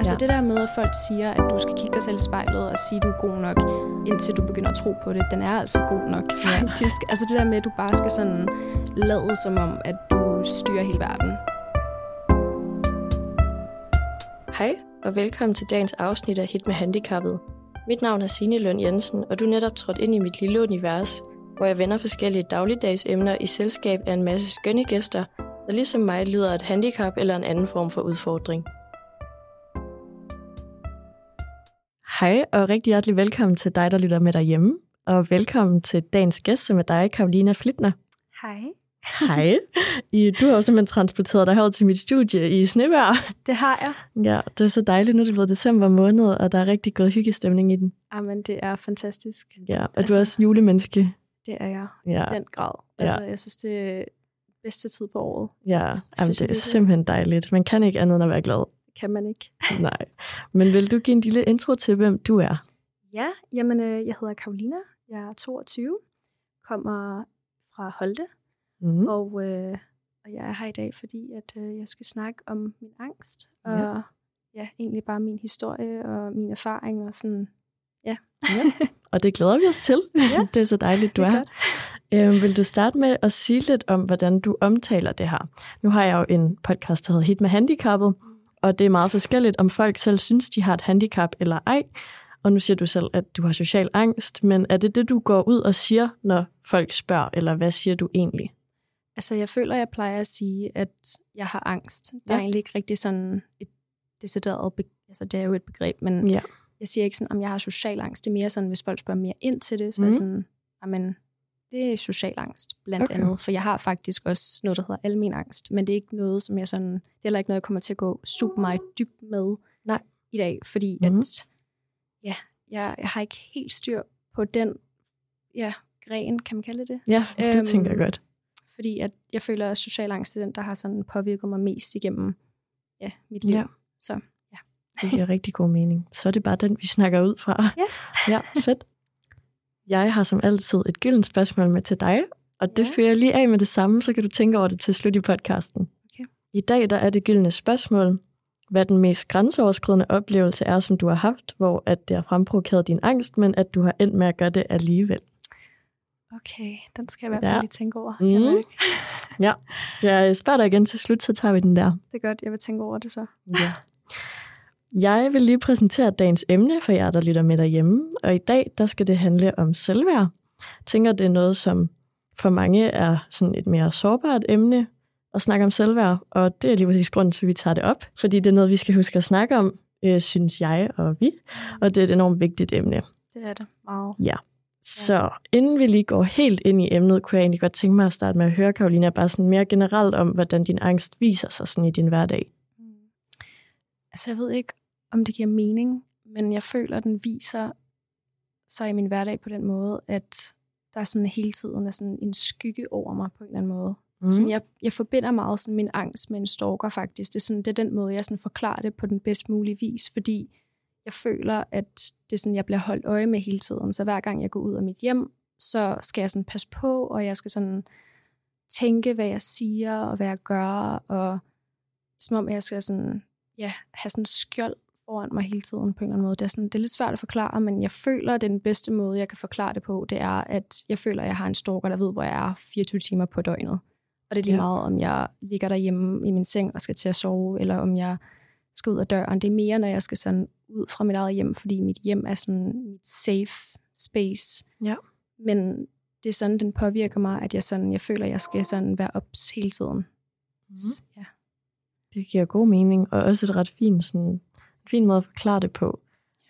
Altså Ja. det der med, at folk siger, at du skal kigge dig selv i spejlet og sige, at du er god nok, indtil du begynder at tro på det, den er altså god nok, faktisk. Altså det der med, at du bare skal sådan lade som om, at du styrer hele verden. Hej, og velkommen til dagens afsnit af Hit med Handicappet. Mit navn er Signe Lund Jensen, og du er netop trådt ind i mit lille univers, hvor jeg vender forskellige dagligdags emner i selskab af en masse skønne gæster, der ligesom mig lider af et handicap eller en anden form for udfordring. Hej, og rigtig hjertelig velkommen til dig, der lytter med derhjemme. Og velkommen til dagens gæst, som er dig, Karolina Flitner. Hej. Hej. I, du har jo simpelthen transporteret dig herud til mit studie i Snevær. Det har jeg. Ja, det er så dejligt. Nu er det blevet december måned, og der er rigtig god hyggestemning i den. Jamen, det er fantastisk. Ja, og Altså- du er også julemenneske. Det er jeg. Ja, I den grad. Ja. Altså, jeg synes, det er bedste tid på året. ja. Jamen, Synes det er virkelig. simpelthen dejligt. Man kan ikke andet end at være glad. Kan man ikke. Nej. Men vil du give en lille intro til, hvem du er? Ja, jamen, øh, jeg hedder Karolina. Jeg er 22. Kommer fra Holte. Mm. Og, øh, og jeg er her i dag, fordi at øh, jeg skal snakke om min angst. Og Ja. ja. ja, egentlig bare min historie og min erfaring og sådan. Ja. Og det glæder vi os til. Ja. det er så dejligt, du Det er er. Øhm, vil du starte med at sige lidt om, hvordan du omtaler det her? Nu har jeg jo en podcast, der hedder Hit med Handicappet, og det er meget forskelligt, om folk selv synes, de har et handicap eller ej. Og nu siger du selv, at du har social angst, men er det det, du går ud og siger, når folk spørger, eller hvad siger du egentlig? Altså, jeg føler, jeg plejer at sige, at jeg har angst. Der er Ja. egentlig ikke rigtig sådan et decideret, be- altså det er jo et begreb, men Ja. jeg siger ikke sådan, om jeg har social angst. Det er mere sådan, hvis folk spørger mere ind til det, så mm. er Mhm. jeg sådan, jamen, det er social angst, blandt Okay. andet. For jeg har faktisk også noget, der hedder almen angst, men det er ikke noget, som jeg sådan, det er heller ikke noget, jeg kommer til at gå super meget dybt med Nej. i dag, fordi Mhm. mm. at, ja, jeg, jeg har ikke helt styr på den, ja, gren, kan man kalde det? Ja, det Øhm, tænker jeg godt. Fordi at jeg føler, at social angst er den, der har sådan påvirket mig mest igennem ja, mit liv. Ja. Så Det giver rigtig god mening. Så er det bare den, vi snakker ud fra. Ja. ja, fedt. Jeg har som altid et gyldent spørgsmål med til dig, og det Ja. fører jeg lige af med det samme, så kan du tænke over det til slut i podcasten. Okay. I dag der er det gyldne spørgsmål, hvad den mest grænseoverskridende oplevelse er, som du har haft, hvor at det har fremprovokeret din angst, men at du har endt med at gøre det alligevel. okay, den skal jeg i hvert Ja. fald lige tænke over. Ikke. Ja, jeg spørger dig igen til slut, så tager vi den der. Det er godt, jeg vil tænke over det så. Ja. Jeg vil lige præsentere dagens emne for jer, der lytter med derhjemme, og i dag der skal det handle om selvværd. Jeg tænker, det er noget, som for mange er sådan et mere sårbart emne at snakke om selvværd, og det er lige præcis grunden til, at vi tager det op, fordi det er noget, vi skal huske at snakke om, øh, synes jeg og vi, og det er et enormt vigtigt emne. Det er det meget. Så inden vi lige går helt ind i emnet, kunne jeg egentlig godt tænke mig at starte med at høre, Karolina, bare sådan mere generelt om, hvordan din angst viser sig sådan i din hverdag. Mm. Altså, jeg ved ikke, om det giver mening, men jeg føler, at den viser sig i min hverdag på den måde, at der er sådan hele tiden er sådan en skygge over mig på en eller anden måde. Mm. Sådan, jeg, jeg forbinder meget sådan min angst med en stalker faktisk. Det er, sådan, det er den måde, jeg sådan forklarer det på den bedst mulige vis, fordi jeg føler, at det er sådan, jeg bliver holdt øje med hele tiden. Så hver gang jeg går ud af mit hjem, så skal jeg sådan passe på, og jeg skal sådan tænke, hvad jeg siger, og hvad jeg gør, og som om jeg skal sådan, ja, have sådan skjold foran mig hele tiden på en eller anden måde. Det er, sådan, det er lidt svært at forklare, men jeg føler, at den bedste måde, jeg kan forklare det på, det er, at jeg føler, at jeg har en stalker, der ved, hvor jeg er 24 timer på døgnet. Og det er lige Ja. meget, om jeg ligger derhjemme i min seng og skal til at sove, eller om jeg skal ud af døren. Det er mere, når jeg skal sådan ud fra mit eget hjem, fordi mit hjem er sådan mit safe space. Ja. Men det er sådan, den påvirker mig, at jeg, sådan, jeg føler, at jeg skal sådan være ops hele tiden. Mhm. Ja. Det giver god mening, og også et ret fint, sådan, fin måde at forklare det på.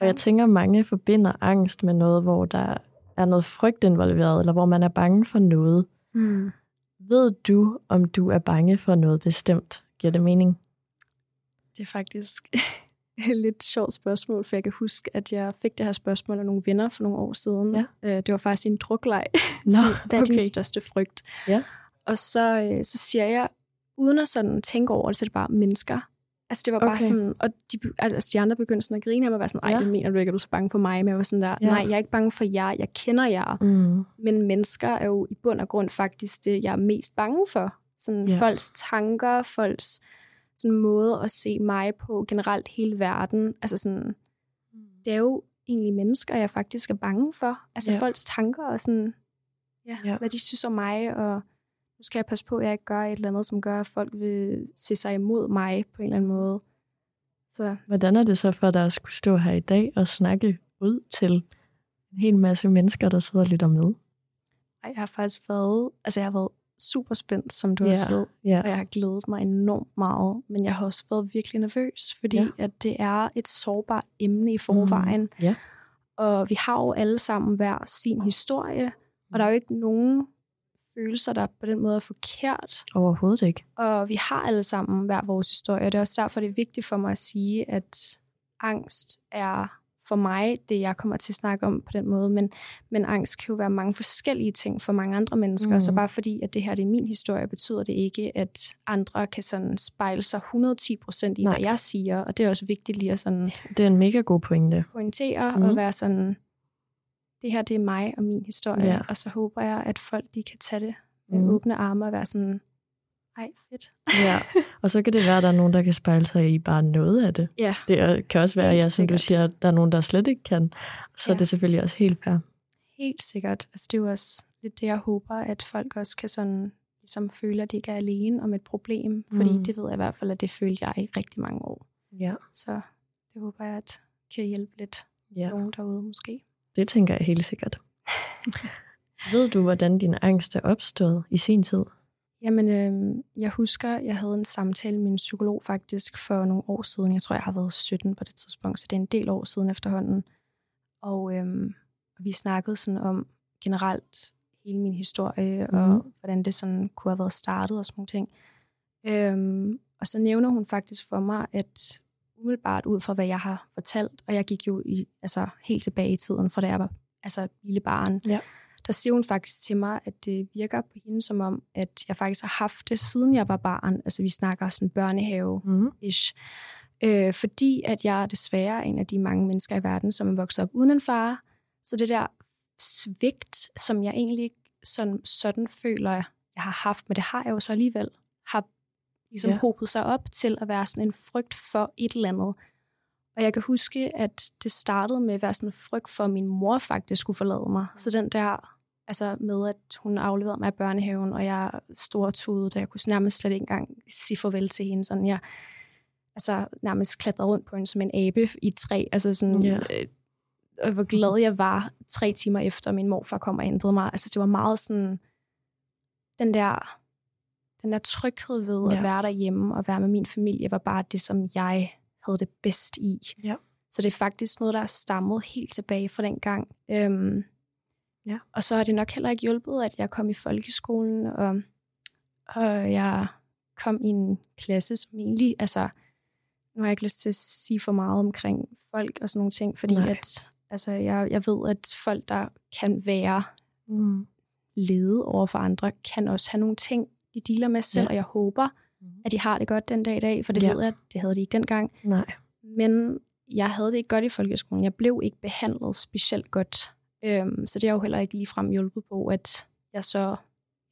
Og jeg tænker, mange forbinder angst med noget, hvor der er noget frygt involveret, eller hvor man er bange for noget. Mm. Ved du, om du er bange for noget bestemt? Giver det mening? Det er faktisk et lidt sjovt spørgsmål, for jeg kan huske, at jeg fik det her spørgsmål af nogle venner for nogle år siden. Ja. Øh, Det var faktisk en drukleg. Nå, Sådan, Hvad er din okay. største frygt? Ja. Og så, øh, så siger jeg, uden at sådan tænke over det, så er det bare mennesker. Altså det var bare Okay. sådan, og de, altså, de andre begyndte sådan at grine af mig og være sådan, ej, Ja. mener du ikke, er du så bange for mig? Men jeg var sådan der, Ja. nej, jeg er ikke bange for jer, jeg kender jer. Mm. Men mennesker er jo i bund og grund faktisk det, jeg er mest bange for. Sådan Ja. folks tanker, folks sådan måde at se mig på generelt hele verden. Altså sådan, det er jo egentlig mennesker, jeg faktisk er bange for. Altså Ja. folks tanker og sådan, Ja. ja. hvad de synes om mig, og nu skal jeg passe på, at jeg ikke gør et eller andet, som gør, at folk vil se sig imod mig på en eller anden måde. Så Hvordan er det så for dig at skulle stå her i dag og snakke ud til en hel masse mennesker, der sidder og lytter med? jeg har faktisk været, altså jeg har været super spændt, som du også ved, ja. og jeg har glædet mig enormt meget, men jeg har også været virkelig nervøs, fordi ja. at det er et sårbart emne i forvejen, Mm, ja. og vi har jo alle sammen hver sin historie, og der er jo ikke nogen følelser, der på den måde er forkert, Overhovedet ikke. og vi har alle sammen hver vores historie, og det er også derfor, det er vigtigt for mig at sige, at angst er for mig det, jeg kommer til at snakke om på den måde, men, men angst kan jo være mange forskellige ting for mange andre mennesker, Mm. så bare fordi, at det her det er min historie, betyder det ikke, at andre kan sådan spejle sig 110 procent i, Nej. hvad jeg siger, og det er også vigtigt lige at sådan Det er en mega god pointe. pointere mm. og være sådan, det her det er mig og min historie, Ja. og så håber jeg, at folk de kan tage det med mm. åbne arme og være sådan, ej fedt. Ja. Og så kan det være, at der er nogen, der kan spejle sig i bare noget af det. Ja, Det er- kan også være, Helt ja, som du siger, at der er nogen, der slet ikke kan. Så ja. Ja. det er selvfølgelig også helt fair. helt sikkert. Altså, det er jo også lidt det, jeg håber, at folk også kan sådan, ligesom føle, at de ikke er alene om et problem. Fordi mm. det ved jeg i hvert fald, at det følte jeg i rigtig mange år. Ja. Så det håber jeg, at kan hjælpe lidt ja. nogen derude måske. Det tænker jeg helt sikkert. Ved du, hvordan din angst er opstået i sin tid? Jamen, øh, jeg husker, jeg havde en samtale med en psykolog faktisk for nogle år siden. Jeg tror, jeg har været 17 på det tidspunkt, så det er en del år siden efterhånden. Og øh, vi snakkede sådan om generelt hele min historie, mm. Mhm. og hvordan det sådan kunne have været startet og sådan nogle ting. Øhm, og så nævner hun faktisk for mig, at umiddelbart ud fra, hvad jeg har fortalt, og jeg gik jo i, altså, helt tilbage i tiden, fra da jeg var altså, et lille barn, Ja. der siger hun faktisk til mig, at det virker på hende som om, at jeg faktisk har haft det, siden jeg var barn. Altså vi snakker sådan børnehave-ish. Mm. Øh, fordi at jeg desværre er en af de mange mennesker i verden, som er vokset op uden en far. Så det der svigt, som jeg egentlig sådan, sådan føler, jeg har haft, men det har jeg jo så alligevel, har ligesom Ja. hobet sig op til at være sådan en frygt for et eller andet. Og jeg kan huske, at det startede med at være sådan en frygt for, at min mor faktisk skulle forlade mig. Så den der, altså med at hun afleverede mig i børnehaven, og jeg stortudede, da jeg kunne nærmest slet ikke engang sige farvel til hende. Sådan, jeg altså, nærmest klatrede rundt på hende som en abe i et træ. Altså sådan, Ja. øh, hvor glad jeg var tre timer efter, min morfar kom og hentede mig. Altså, det var meget sådan, den der, den der tryghed ved Ja. at være derhjemme og være med min familie, var bare det, som jeg havde det bedst i. Ja. Så det er faktisk noget, der er stammet helt tilbage fra den gang. Øhm, Ja. Og så har det nok heller ikke hjulpet, at jeg kom i folkeskolen, og, og jeg kom i en klasse, som egentlig, altså, nu har jeg ikke lyst til at sige for meget omkring folk og sådan nogle ting, fordi Nej. at, altså, jeg, jeg ved, at folk, der kan være Mm. lede over for andre, kan også have nogle ting, de dealer med selv, Ja. og jeg håber, at de har det godt den dag i dag, for det Ja. ved jeg, at det havde de ikke dengang. Nej. Men jeg havde det ikke godt i folkeskolen. Jeg blev ikke behandlet specielt godt. Øhm, så det har jo heller ikke ligefrem hjulpet på, at jeg så,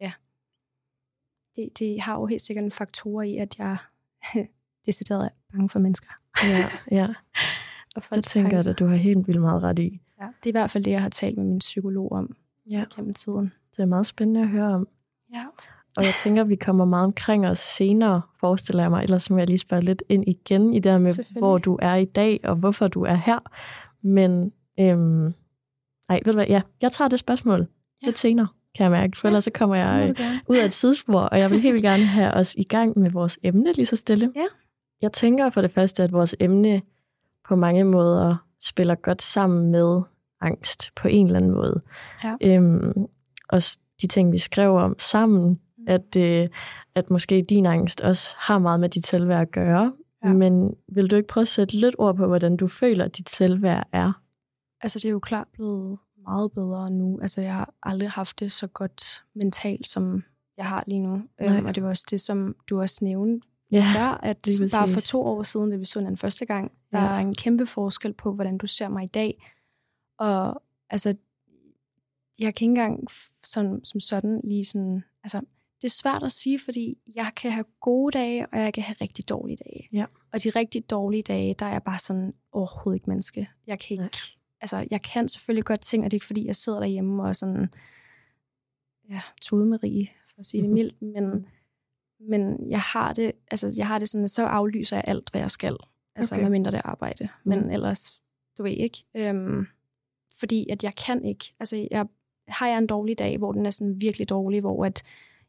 ja, det, det har jo helt sikkert en faktor i, at jeg decideret er bange for mennesker. Ja, ja. Og Det tænker jeg, at du har helt vildt meget ret i. Ja, det er i hvert fald det, jeg har talt med min psykolog om Ja. gennem tiden. Det er meget spændende at høre om. Ja. Og jeg tænker, at vi kommer meget omkring os senere, forestiller jeg mig. Ellers må jeg lige spørge lidt ind igen i det her med, hvor du er i dag, og hvorfor du er her. Men, øhm, ej, ved du hvad, ja, jeg tager det spørgsmål Ja. lidt senere, kan jeg mærke. For Ja, ellers så kommer jeg gerne. ud af et sidespor, og jeg vil helt vildt gerne have os i gang med vores emne lige så stille. Ja. Jeg tænker for det første, at vores emne på mange måder spiller godt sammen med angst på en eller anden måde. Ja. Øhm, og de ting, vi skrev om sammen, Mm. At, øh, at måske din angst også har meget med dit selvværd at gøre. Ja. Men vil du ikke prøve at sætte lidt ord på, hvordan du føler, at dit selvværd er? Altså, det er jo klart blevet meget bedre nu. Altså, jeg har aldrig haft det så godt mentalt, som jeg har lige nu. Øhm, og det var også det, som du også nævnte Ja, før, at bare for to år siden, da vi så den første gang, der Ja. er en kæmpe forskel på, hvordan du ser mig i dag. Og altså, jeg kan ikke engang som, som sådan lige sådan, altså, det er svært at sige, fordi jeg kan have gode dage, og jeg kan have rigtig dårlige dage. Ja. Og de rigtig dårlige dage, der er jeg bare sådan overhovedet ikke menneske. Jeg kan ikke, Nej. altså jeg kan selvfølgelig godt ting, og det er ikke fordi, jeg sidder derhjemme og sådan, ja, tudemarie, for at sige det Mhm. mildt, men, men jeg har det, altså jeg har det sådan, så aflyser jeg alt, hvad jeg skal. Altså Okay. okay. medmindre det arbejde. Men Mm. ellers, du ved ikke. Øhm, fordi at jeg kan ikke, altså jeg, har jeg en dårlig dag, hvor den er sådan virkelig dårlig, hvor at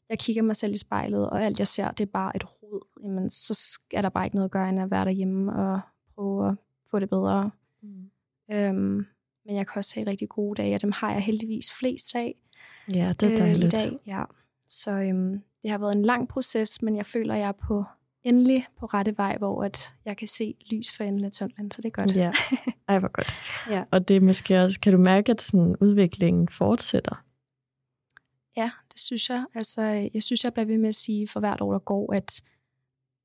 jeg kigger mig selv i spejlet, og alt jeg ser, det er bare et rod, jamen så er der bare ikke noget at gøre, end at være derhjemme og prøve at få det bedre. Mm. Øhm, men jeg kan også have rigtig gode dage, og dem har jeg heldigvis flest af Ja, det er øh, i dejligt. dag. Ja. Så øhm, det har været en lang proces, men jeg føler, at jeg er på endelig på rette vej, hvor at jeg kan se lys for enden af tunnelen, så det er godt. Ja, ej hvor godt. Ja. Og det er måske også, kan du mærke, at sådan udviklingen fortsætter? Ja, det synes jeg. Altså, jeg synes, jeg bliver ved med at sige for hvert år, der går, at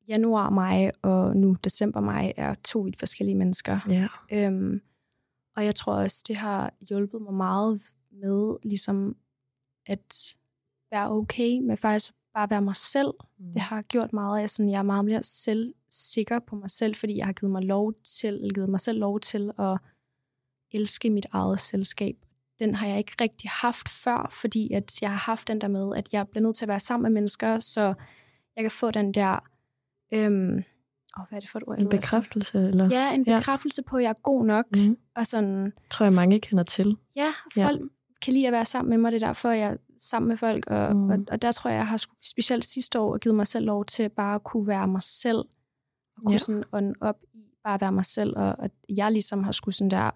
januar mig og nu december mig er to vidt forskellige mennesker. Ja. Øhm, og jeg tror også, det har hjulpet mig meget med ligesom at være okay med faktisk bare være mig selv. Mm. Det har gjort meget, at jeg, sådan, jeg er meget mere selvsikker på mig selv, fordi jeg har givet mig, lov til, eller givet mig selv lov til at elske mit eget selskab. Den har jeg ikke rigtig haft før, fordi at jeg har haft den der med, at jeg bliver nødt til at være sammen med mennesker, så jeg kan få den der... Øhm, åh, hvad er det for et ord? En efter? bekræftelse, eller? Ja, en Ja. bekræftelse på, at jeg er god nok. Mm. Og sådan, Tror jeg, mange kender til. ja, Ja. folk kan lide at være sammen med mig. Det er derfor, jeg er sammen med folk. Og, Mm. og, og der tror jeg, jeg har specielt sidste år givet mig selv lov til bare at kunne være mig selv. Og kunne Ja. ja. sådan ånde op i bare at være mig selv. Og at jeg ligesom har skulle sådan der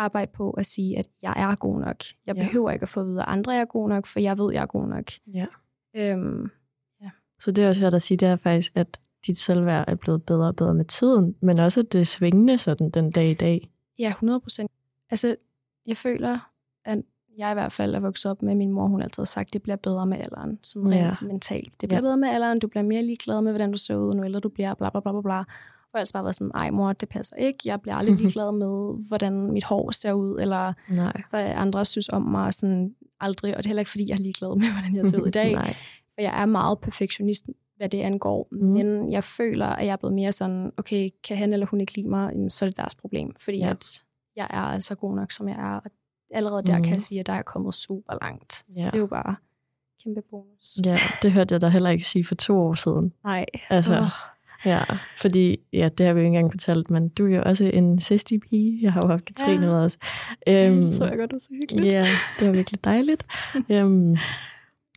arbejde på at sige, at jeg er god nok. Jeg Ja. behøver ikke at få at vide, at andre er god nok, for jeg ved, jeg er god nok. Ja. Øhm, Så det er også hørt at sige, det er faktisk, at dit selvværd er blevet bedre og bedre med tiden, men også at det er svingende sådan den dag i dag. Ja, 100 procent. Altså, jeg føler, at jeg i hvert fald er vokset op med, min mor hun har altid sagt, at det bliver bedre med alderen, sådan rent Ja. mentalt. Det bliver Ja. bedre med alderen, du bliver mere ligeglad med, hvordan du ser ud, nu ældre du bliver, bla bla bla bla bla. Og jeg altid bare været sådan, ej mor, det passer ikke. Jeg bliver aldrig ligeglad med, hvordan mit hår ser ud, eller Nej. hvad andre synes om mig, og sådan aldrig. Og det er heller ikke, fordi jeg er ligeglad med, hvordan jeg ser ud i dag. Nej. For jeg er meget perfektionist, hvad det angår. Mm. Mm. Men jeg føler, at jeg er blevet mere sådan, okay, kan han eller hun ikke lide mig, jamen, så er det deres problem. Fordi Ja. at jeg er altså god nok, som jeg er. Og allerede der Mhm. kan jeg sige, at der er kommet super langt. Så Ja. det er jo bare kæmpe bonus. Ja, det hørte jeg da heller ikke sige for to år siden. Nej. Altså, Åh. Ja, fordi, ja, det har vi jo ikke engang fortalt, men du er jo også en sidste pige. Jeg har jo haft Katrine Ja. med os. Øhm, det så jeg godt, det var så hyggeligt. Ja, det var virkelig dejligt. øhm,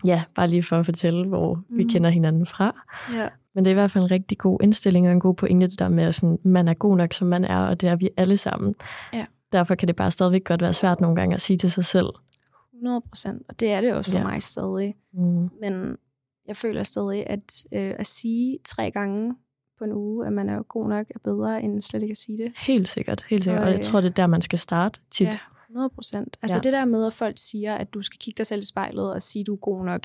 ja, bare lige for at fortælle, hvor mm. vi kender hinanden fra. Ja. Men det er i hvert fald en rigtig god indstilling og en god pointe, det der med, at sådan, man er god nok, som man er, og det er vi alle sammen. Ja. Derfor kan det bare stadigvæk godt være svært nogle gange at sige til sig selv. 100 procent. Og det er det også for ja. mig stadig. Mm. Men jeg føler stadig, at øh, at sige tre gange på en uge, at man er god nok, er bedre, end slet ikke at sige det. Helt sikkert, helt sikkert. Og, Og jeg øh, tror, det er der, man skal starte tit. Ja, 100 procent. Altså Ja. ja. det der med, at folk siger, at du skal kigge dig selv i spejlet og sige, at du er god nok,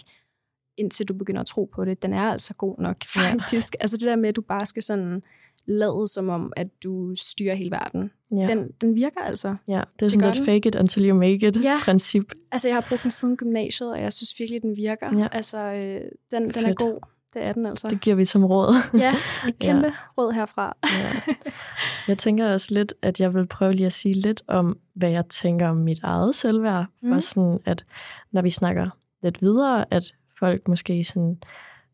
indtil du begynder at tro på det, den er altså god nok, Ja. faktisk. Altså det der med, at du bare skal sådan lade som om, at du styrer hele verden. Ja. Den, den virker altså. ja, det er sådan et fake it until you make it Ja. princip. Altså jeg har brugt den siden gymnasiet, og jeg synes virkelig, den virker. Ja. Altså øh, den, den er god. Det er den altså. Det giver vi som råd. Ja, et kæmpe ja. råd herfra. Ja. Jeg tænker også lidt, at jeg vil prøve lige at sige lidt om, hvad jeg tænker om mit eget selvværd. Mm. For sådan, at når vi snakker lidt videre, at folk måske sådan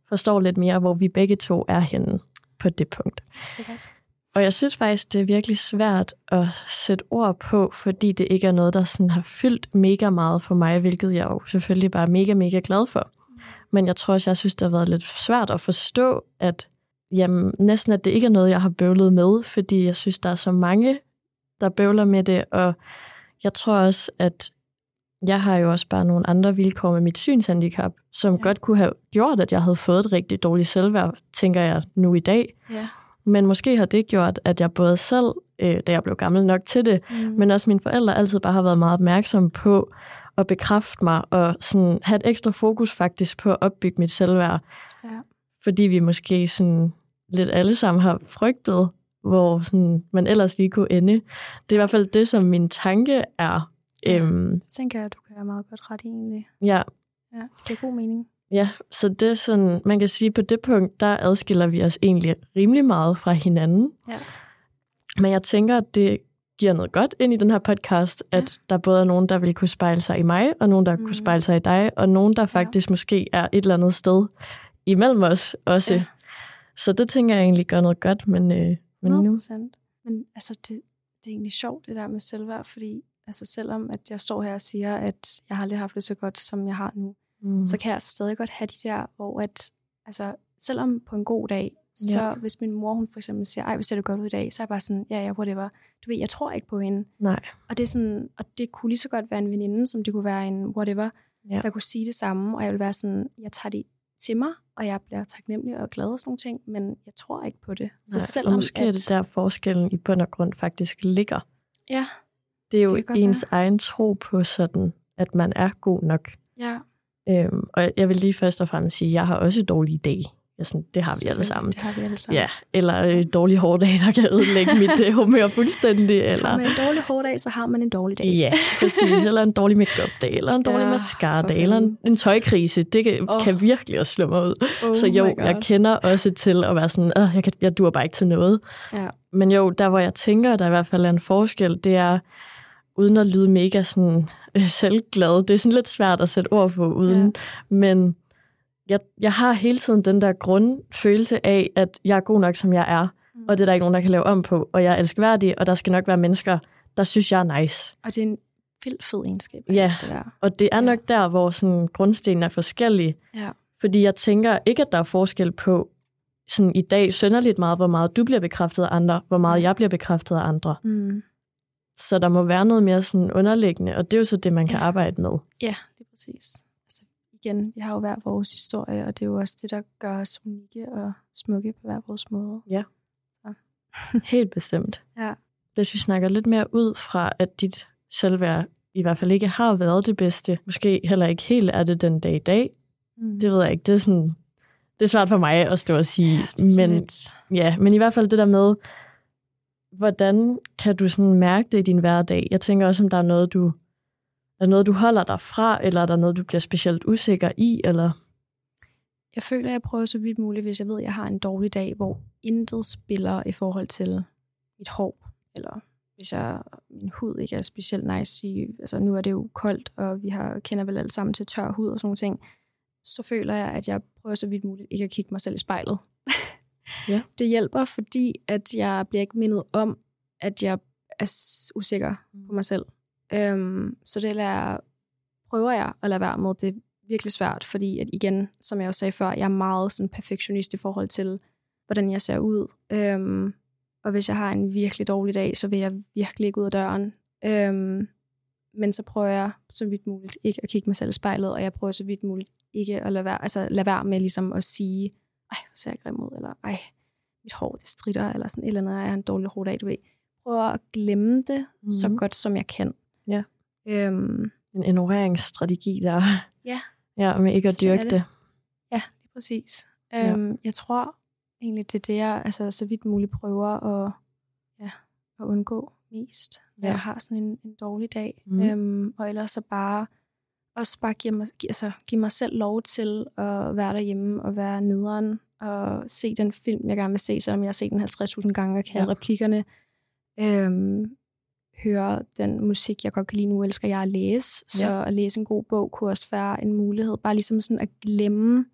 forstår lidt mere, hvor vi begge to er henne på det punkt. Sikkert. Og jeg synes faktisk, det er virkelig svært at sætte ord på, fordi det ikke er noget, der sådan har fyldt mega meget for mig, hvilket jeg jo selvfølgelig bare er mega, mega glad for. Men jeg tror også, jeg synes, det har været lidt svært at forstå, at jamen, næsten at det ikke er noget, jeg har bøvlet med, fordi jeg synes, der er så mange, der bøvler med det, og jeg tror også, at jeg har jo også bare nogle andre vilkår med mit synshandicap, som ja. Godt kunne have gjort, at jeg havde fået et rigtig dårligt selvværd, tænker jeg nu i dag. Ja. Men måske har det gjort, at jeg både selv, øh, da jeg blev gammel nok til det, Mm. men også mine forældre altid bare har været meget opmærksomme på at bekræfte mig og sådan have et ekstra fokus faktisk på at opbygge mit selvværd. Ja. Fordi vi måske sådan lidt alle sammen har frygtet, hvor sådan, man ellers lige kunne ende. Det er i hvert fald det, som min tanke er. Ja. Øhm, Det tænker jeg, at du kan have meget godt ret i egentlig. ja, Ja, det er god mening. Ja, så det er sådan, man kan sige, på det punkt, der adskiller vi os egentlig rimelig meget fra hinanden. Ja. Men jeg tænker, at det giver noget godt ind i den her podcast, at Ja. der både er nogen, der vil kunne spejle sig i mig, og nogen, der mm. Kunne spejle sig i dig, og nogen, der faktisk måske er et eller andet sted imellem os også. Ja. Så det tænker jeg egentlig gør noget godt, men, øh, men 100 nu... procent. Men altså, det, det er egentlig sjovt, det der med selvværd, fordi altså, selvom at jeg står her og siger, at jeg har aldrig haft det så godt, som jeg har nu, Mm. så kan jeg altså stadig godt have de der, hvor at, altså, selvom på en god dag, så Ja. hvis min mor, hun for eksempel siger, ej, hvor ser du godt ud i dag, så er jeg bare sådan, ja, ja, whatever. Du ved, jeg tror ikke på hende. Nej. Og det, er sådan, og det kunne lige så godt være en veninde, som det kunne være en whatever, Ja. der kunne sige det samme, og jeg vil være sådan, jeg tager det til mig, og jeg bliver taknemmelig og glad og sådan nogle ting, men jeg tror ikke på det. Så Nej, selvom og måske at, er det der forskellen i bund og grund faktisk ligger. Ja, Det er jo Det ens egen tro på sådan, at man er god nok. ja. Øhm, og jeg vil lige først og fremmest sige, at jeg har også dårlige dage. Ja, sådan, det har vi alle sammen. Det har vi alle sammen. Ja, eller øh, dårlige hårddage, der kan ødelægge mit øh, humør fuldstændig. Har Eller, man en dårlig hårdag, så har man en dårlig dag. ja, præcis. Eller en dårlig make-up-dag, eller en dårlig Ja, mascara-dag, eller en, en tøjkrise. Det kan, Åh. kan virkelig også slå mig ud. Oh så jo, jeg kender også til at være sådan, Åh, jeg, kan, jeg dur bare ikke til noget. Ja. Men jo, der hvor jeg tænker, der i hvert fald er en forskel, det er, uden at lyde mega sådan øh, selvglad, det er sådan lidt svært at sætte ord på uden, ja. men jeg, jeg har hele tiden den der grundfølelse af, at jeg er god nok, som jeg er, Mm. og det er der ikke nogen, der kan lave om på, og jeg er elskværdig, og der skal nok være mennesker, der synes, jeg er nice. Og det er en vildt fed egenskab. Ja. Det der. Og det er Ja. nok der, hvor sådan grundstenen er forskellige, Ja. fordi jeg tænker ikke, at der er forskel på sådan i dag sønderligt meget, hvor meget du bliver bekræftet af andre, hvor meget jeg bliver bekræftet af andre. Mm. Så der må være noget mere sådan underliggende, og det er jo så det, man kan Ja. arbejde med. Ja, det er præcis. Igen, vi har jo hver vores historie, og det er jo også det, der gør os unikke og smukke på hver vores måde. Helt bestemt. Ja. Hvis vi snakker lidt mere ud fra, at dit selvværd i hvert fald ikke har været det bedste, måske heller ikke helt er det den dag i dag, Mm. det ved jeg ikke, det er sådan, det er svært for mig at stå og sige, ja, men, lidt- ja, men i hvert fald det der med, hvordan kan du sådan mærke det i din hverdag? Jeg tænker også, om der er noget, du, er noget, du holder dig fra, eller er der noget, du bliver specielt usikker i, eller... Jeg føler, at jeg prøver så vidt muligt, hvis jeg ved, at jeg har en dårlig dag, hvor intet spiller i forhold til mit hår, eller hvis jeg, min hud ikke er specielt nice. I, altså nu er det jo koldt, og vi har, kender vel alle sammen til tør hud og sådan ting. Så føler jeg, at jeg prøver så vidt muligt ikke at kigge mig selv i spejlet. Ja. Det hjælper, fordi at jeg bliver ikke mindet om, at jeg er usikker på mig selv. Øhm, så det lader, prøver jeg at lade være med. Det er virkelig svært, fordi at igen, som jeg også sagde før, jeg er meget sådan perfektionist i forhold til, hvordan jeg ser ud. Øhm, og hvis jeg har en virkelig dårlig dag, så vil jeg virkelig ikke ud af døren. Øhm, men så prøver jeg så vidt muligt ikke at kigge mig selv i spejlet, og jeg prøver så vidt muligt ikke at lade være, altså lade være med ligesom at sige, ej, hvor ser jeg grim ud, eller ej, mit hår, det stritter, eller sådan et eller andet, jeg har en dårlig hårdag, du ved. Prøver at glemme det mm-hmm. så Mhm. godt, som jeg kan. Ja. Øhm, En ignoreringsstrategi der. Ja. Ja, med ikke at dyrke det. det. Ja, lige præcis. Ja. Øhm, jeg tror egentlig, det er det, jeg altså, så vidt muligt prøver at, ja, at undgå mest, når Ja. jeg har sådan en, en dårlig dag. Mhm. Øhm, og ellers så bare også bare give mig, altså, give mig selv lov til at være derhjemme og være nederen og se den film, jeg gerne vil se, selvom jeg har set den 50.000 gange og kan ja. replikkerne. Øhm, høre den musik, jeg godt kan lide nu, elsker jeg at læse. Så Ja. at læse en god bog kunne også være en mulighed. Bare ligesom sådan at glemme,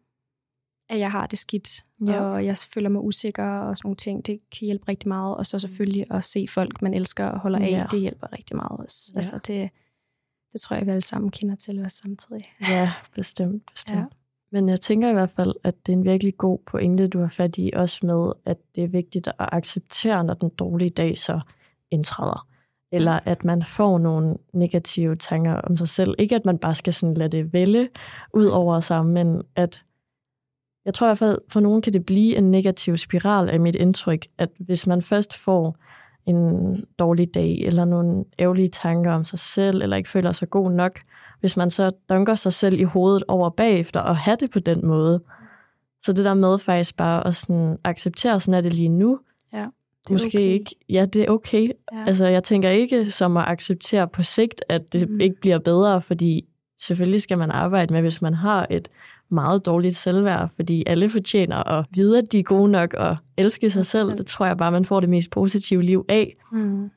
at jeg har det skidt, Ja. og jeg føler mig usikker og sådan nogle ting. Det kan hjælpe rigtig meget. Og så selvfølgelig at se folk, man elsker og holder af, Ja. det hjælper rigtig meget også. Ja. Altså det, det tror jeg, vi alle sammen kender til os samtidig. Ja, bestemt, bestemt. Ja. Men jeg tænker i hvert fald, at det er en virkelig god pointe, du har fat i, også med, at det er vigtigt at acceptere, når den dårlige dag så indtræder. Eller at man får nogle negative tanker om sig selv. Ikke at man bare skal sådan lade det vælge ud over sig, men at jeg tror i hvert fald, for nogen kan det blive en negativ spiral af mit indtryk, at hvis man først får en dårlig dag, eller nogle ærgerlige tanker om sig selv, eller ikke føler sig god nok, hvis man så dunker sig selv i hovedet over bagefter og have det på den måde. Så det der med faktisk bare at sådan acceptere, sådan er det lige nu. Det er Måske okay. ikke. Ja, det er okay. Ja. Altså, jeg tænker ikke som at acceptere på sigt, at det mm. ikke bliver bedre, fordi selvfølgelig skal man arbejde med, hvis man har et meget dårligt selvværd, fordi alle fortjener at vide, at de er gode nok og elske sig selv. 100%. Det tror jeg bare, man får det mest positive liv af. Mm.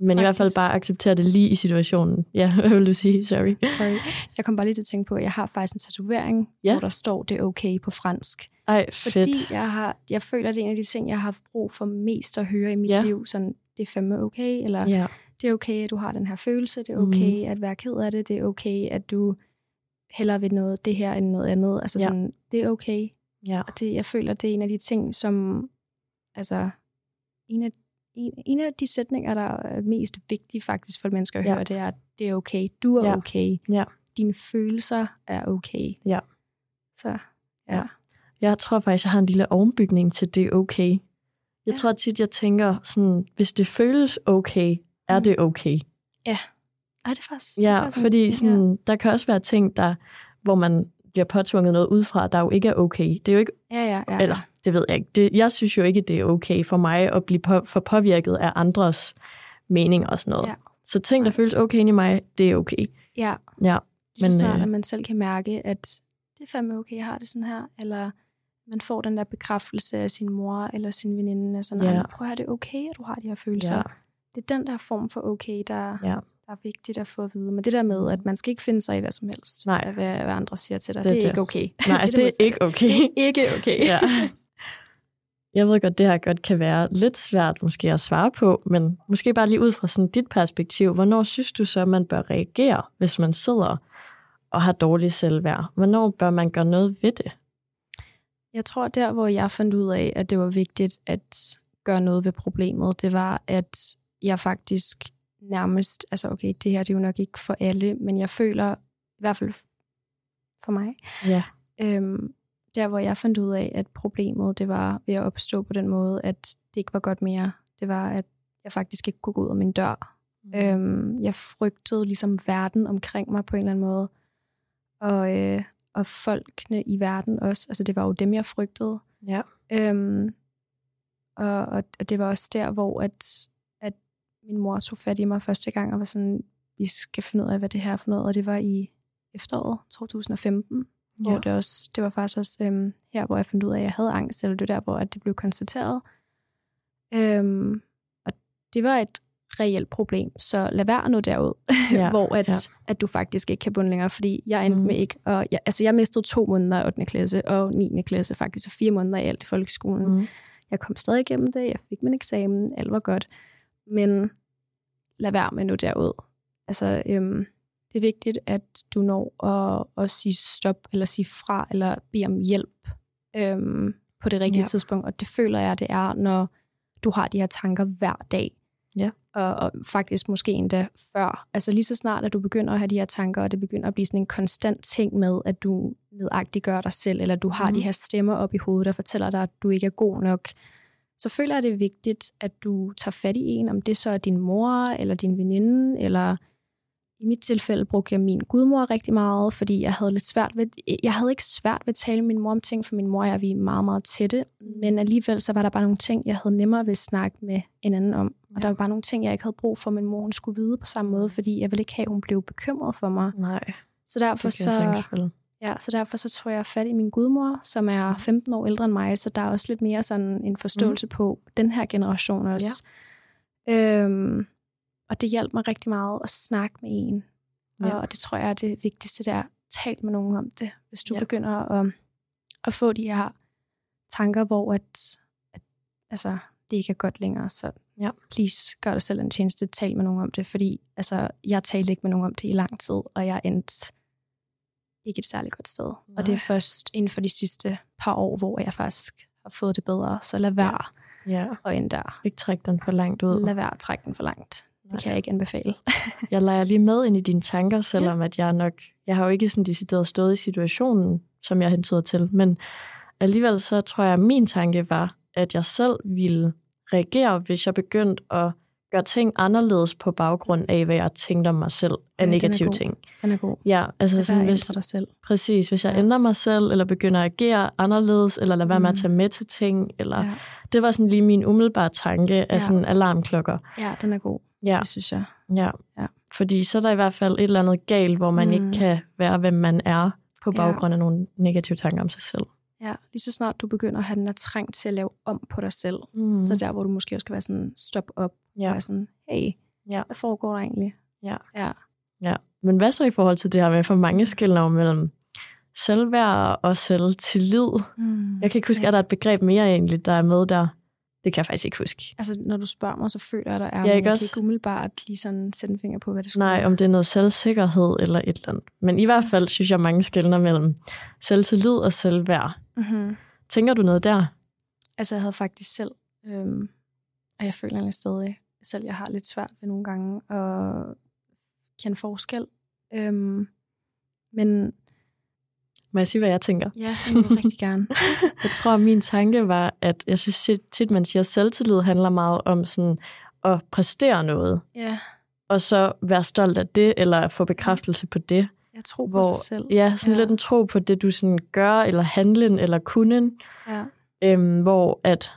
Men i hvert fald Faktisk. bare acceptere det lige i situationen. Ja, hvad vil du sige? Sorry. Sorry. Jeg kom bare lige til at tænke på, at jeg har faktisk en tatovering, ja. hvor der står, det er okay på fransk. Ej, fedt. Fordi jeg, har, jeg føler, at det er en af de ting, jeg har haft brug for mest at høre i mit Ja. liv. Sådan, det er fandme okay, eller Ja, det er okay, at du har den her følelse, det er okay mm. at være ked af det, det er okay, at du hellere vil noget det her end noget andet. Altså Ja. sådan, det er okay. ja, Og det, jeg føler, det er en af de ting, som, altså, en af, en, en af de sætninger, der er mest vigtige faktisk for mennesker at Ja. høre, det er, at det er okay. Du er Ja. okay. Ja. Dine følelser er okay. Ja. Så, ja. Ja. Jeg tror faktisk, jeg har en lille ovenbygning til det er okay. Jeg Ja. tror tit, jeg tænker sådan, hvis det føles okay, er Mm. det okay. Ej, det er faktisk, det er Ja, faktisk fordi sådan, der kan også være ting, der, hvor man bliver påtvunget noget udefra, der jo ikke er okay. Det er jo ikke, Ja, ja, ja. ja. eller det ved jeg ikke. Det, jeg synes jo ikke, det er okay for mig at blive på, for påvirket af andres mening og sådan noget. Ja. Så ting, der føles okay inde i mig, det er okay. Ja, Ja, Men, så snart, øh, at man selv kan mærke, at det er fandme okay, jeg har det sådan her, eller man får den der bekræftelse af sin mor eller sin veninde, sådan, Ja. prøv at høre, det er okay, at du har de her følelser. Ja. Det er den der form for okay, der, Ja. der er vigtigt at få at vide. Men det der med, at man skal ikke finde sig i hvad som helst, Nej. af hvad, hvad andre siger til dig, Det det, er det er ikke okay. Nej, det, det er ikke okay. Det er ikke okay. ja. Jeg ved godt, det her godt kan være lidt svært måske at svare på, men måske bare lige ud fra sådan dit perspektiv, hvornår synes du så, man bør reagere, hvis man sidder og har dårlig selvværd? Hvornår bør man gøre noget ved det? Jeg tror, der hvor jeg fandt ud af, at det var vigtigt at gøre noget ved problemet, det var, at jeg faktisk nærmest, altså okay, det her det er jo nok ikke for alle, men jeg føler, i hvert fald for mig, Ja. øhm, der hvor jeg fandt ud af, at problemet det var ved at opstå på den måde, at det ikke var godt mere. Det var, at jeg faktisk ikke kunne gå ud af min dør. Mm. Øhm, jeg frygtede ligesom verden omkring mig på en eller anden måde. Og, øh, og folkene i verden også. Altså det var jo dem, jeg frygtede. Ja. Øhm, og, og, og det var også der, hvor at, at min mor tog fat i mig første gang og var sådan, vi skal finde ud af, hvad det her er for noget. Og det var i efteråret 2015, ja. hvor det, også, det var faktisk også øhm, her, hvor jeg fandt ud af, at jeg havde angst, eller det var der, hvor at det blev konstateret. Øhm, og det var et reelt problem, så lad være nu derud, Ja, hvor at, ja. at du faktisk ikke kan bunde længere, fordi jeg endte mm. med ikke, og jeg, altså jeg mistede to måneder i 8. klasse og 9. klasse faktisk, så fire måneder i alt i folkeskolen. Mm. Jeg kom stadig igennem det, jeg fik min eksamen, alt var godt, men lad være med nu derud. Altså, øhm, det er vigtigt, at du når at, at sige stop, eller sige fra, eller bede om hjælp øhm, på det rigtige ja. tidspunkt, og det føler jeg, det er, når du har de her tanker hver dag. Ja. Og, og faktisk måske endda før. Altså lige så snart, at du begynder at have de her tanker, og det begynder at blive sådan en konstant ting med, at du nedagtiggør dig selv, eller du har Mhm. mm. de her stemmer op i hovedet, der fortæller dig, at du ikke er god nok, så føler jeg, det er vigtigt, at du tager fat i en, om det så er din mor, eller din veninde, eller i mit tilfælde brugte jeg min gudmor rigtig meget, fordi jeg havde lidt svært ved, jeg havde ikke svært ved at tale med min mor om ting, for min mor og jeg vi er meget, meget tætte, men alligevel så var der bare nogle ting, jeg havde nemmere ved at snakke med en anden om, og der var bare nogle ting, jeg ikke havde brug for, at min mor hun skulle vide på samme måde, fordi jeg ville ikke have, at hun blev bekymret for mig. Nej, Så derfor så, ja, så derfor så tror jeg fat i min gudmor, som er 15 år ældre end mig, så der er også lidt mere sådan en forståelse mm. på den her generation også. Ja. Øhm, og det hjalp mig rigtig meget at snakke med en. Ja. Og det tror jeg er det vigtigste der. Tal med nogen om det. Hvis du Ja. ja. begynder at, at få de her tanker, hvor at, at altså, det ikke er godt længere, så Ja. please gør dig selv en tjeneste. Tal med nogen om det, fordi altså, jeg talte ikke med nogen om det i lang tid, og jeg endte ikke et særligt godt sted. Nej. Og det er først inden for de sidste par år, hvor jeg faktisk har fået det bedre. Så lad være Ja, og ind der. ikke trække den for langt ud. Lad være at trække den for langt. Det kan jeg ikke anbefale. Jeg leger lige med ind i dine tanker, selvom at jeg nok... Jeg har jo ikke sådan decideret stået i situationen, som jeg hentyder til, men alligevel så tror jeg, at min tanke var, at jeg selv ville reagere, hvis jeg begyndte at gøre ting anderledes på baggrund af, hvad jeg tænkte om mig selv af Ja, den negative god. ting. Den er god. Ja, altså Lad være sådan, hvis, dig selv. præcis, hvis jeg Ja. ændrer mig selv, eller begynder at agere anderledes, eller lader være med at Mm. tage med til ting, eller Ja. det var sådan lige min umiddelbare tanke af Ja. sådan alarmklokker. ja, den er god. Ja. Det synes jeg. Ja. Ja. Fordi så er der i hvert fald et eller andet galt, hvor man mm. ikke kan være, hvem man er, på baggrund af nogle negative tanker om sig selv. Ja, lige så snart du begynder at have den her trang til at lave om på dig selv, Mm. så der, hvor du måske også skal være sådan, stop op, ja. og være sådan, hey, Ja. hvad foregår der egentlig? Ja. Ja. Ja, men hvad så i forhold til det her med, for mange skiller mellem selvværd og selvtillid? Mm. Jeg kan ikke huske, Ja. er der et begreb mere egentlig, der er med der? Det kan jeg faktisk ikke huske. Altså, når du spørger mig, så føler jeg, der er, Ja, ikke jeg også? kan ikke umiddelbart lige sådan sætte en finger på, hvad det skulle Nej, om det er noget selvsikkerhed eller et eller andet. Men i hvert fald synes jeg, mange skiller mellem selvtillid og selvværd. Mm-hmm. Tænker du noget der? Altså, jeg havde faktisk selv, øhm, og jeg føler egentlig stadig, selv jeg har lidt svært ved nogle gange at kende forskel. Øhm, men Må jeg sige, hvad jeg tænker? ja, det må rigtig gerne. Jeg tror, at min tanke var, at jeg synes tit- tit, man siger, at selvtillid handler meget om sådan at præstere noget, Ja, og så være stolt af det, eller få bekræftelse på det. jeg tror på Hvor, sig selv. ja, sådan Ja. lidt en tro på det, du sådan gør, eller handlen, eller kunden, Ja. øhm, hvor at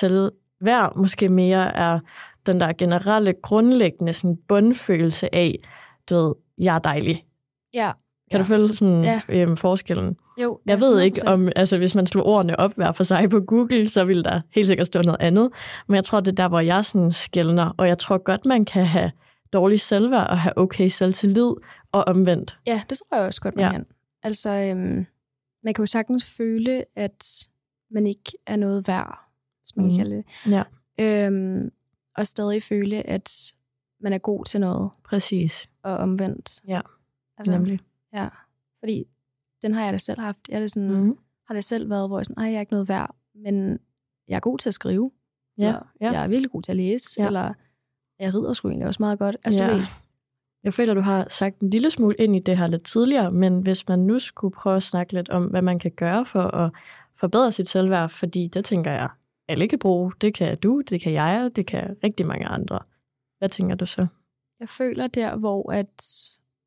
selvværd måske mere er den der generelle, grundlæggende sådan bundfølelse af, du ved, jeg er dejlig. ja. Kan Ja. du følge sådan Ja. øhm, forskellen? Jo, Jeg ved ikke 100%. om, altså hvis man slår ordene op hver for sig på Google, så vil der helt sikkert stå noget andet. Men jeg tror, det er der, hvor jeg sådan skældner, og jeg tror godt, man kan have dårlig selvværd og have okay selvtillid og omvendt. Ja, det tror jeg også godt, man Ja. kan. Altså, øhm, man kan jo sagtens føle, at man ikke er noget værd, hvis man Mhm. kan kalde det. Ja. Øhm, og stadig føle, at man er god til noget, Præcis, og omvendt. Ja, altså, nemlig. Ja, fordi den har jeg da selv haft. Jeg er sådan, mm. Har det selv været, hvor jeg sådan, Ej, jeg er ikke noget værd, men jeg er god til at skrive. Ja, eller, ja. Jeg er virkelig god til at læse, Ja. eller jeg rider sgu egentlig også meget godt. Altså, Ja. du ved, Jeg føler, du har sagt en lille smule ind i det her lidt tidligere, men hvis man nu skulle prøve at snakke lidt om, hvad man kan gøre for at forbedre sit selvværd, fordi det tænker jeg, alle kan bruge. Det kan du, det kan jeg, det kan rigtig mange andre. Hvad tænker du så? jeg føler der, hvor at,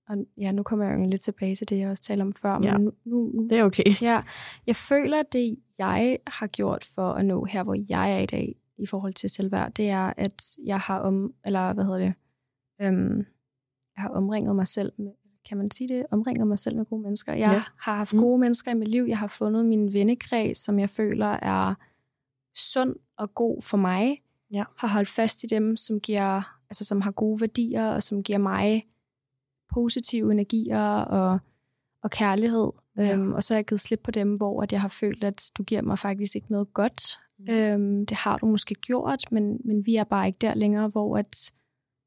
og ja, nu kommer jeg jo lidt tilbage til det, jeg også talte om før, Ja. men nu, nu, nu Det er okay. Ja, jeg føler, det jeg har gjort for at nå her, hvor jeg er i dag, i forhold til selvværd, det er, at jeg har om, eller hvad hedder det, øhm, jeg har omringet mig selv med, kan man sige det, omringet mig selv med gode mennesker. Jeg Ja. har haft Mm. gode mennesker i mit liv. Jeg har fundet min vennekreds, som jeg føler er sund og god for mig. Ja. Har holdt fast i dem, som giver, altså som har gode værdier, og som giver mig positive energier og, og kærlighed. Ja. Øhm, og så har jeg givet slip på dem, hvor at jeg har følt, at du giver mig faktisk ikke noget godt. Mm. Øhm, det har du måske gjort, men, men vi er bare ikke der længere, hvor at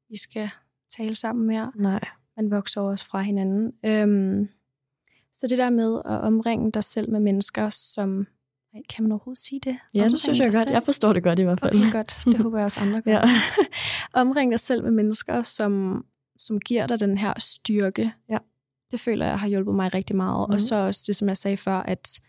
vi skal tale sammen mere. Nej. Man vokser også fra hinanden. Øhm, så det der med at omringe dig selv med mennesker, som... Ej, Kan man overhovedet sige det? Ja, det Omringe synes jeg godt. selv? Jeg forstår det godt i hvert fald. Okay, godt. Det håber jeg også andre gør. Ja. Omring dig selv med mennesker, som, som giver dig den her styrke. Ja. Det føler jeg har hjulpet mig rigtig meget. Mhm. Og så også det, som jeg sagde før, at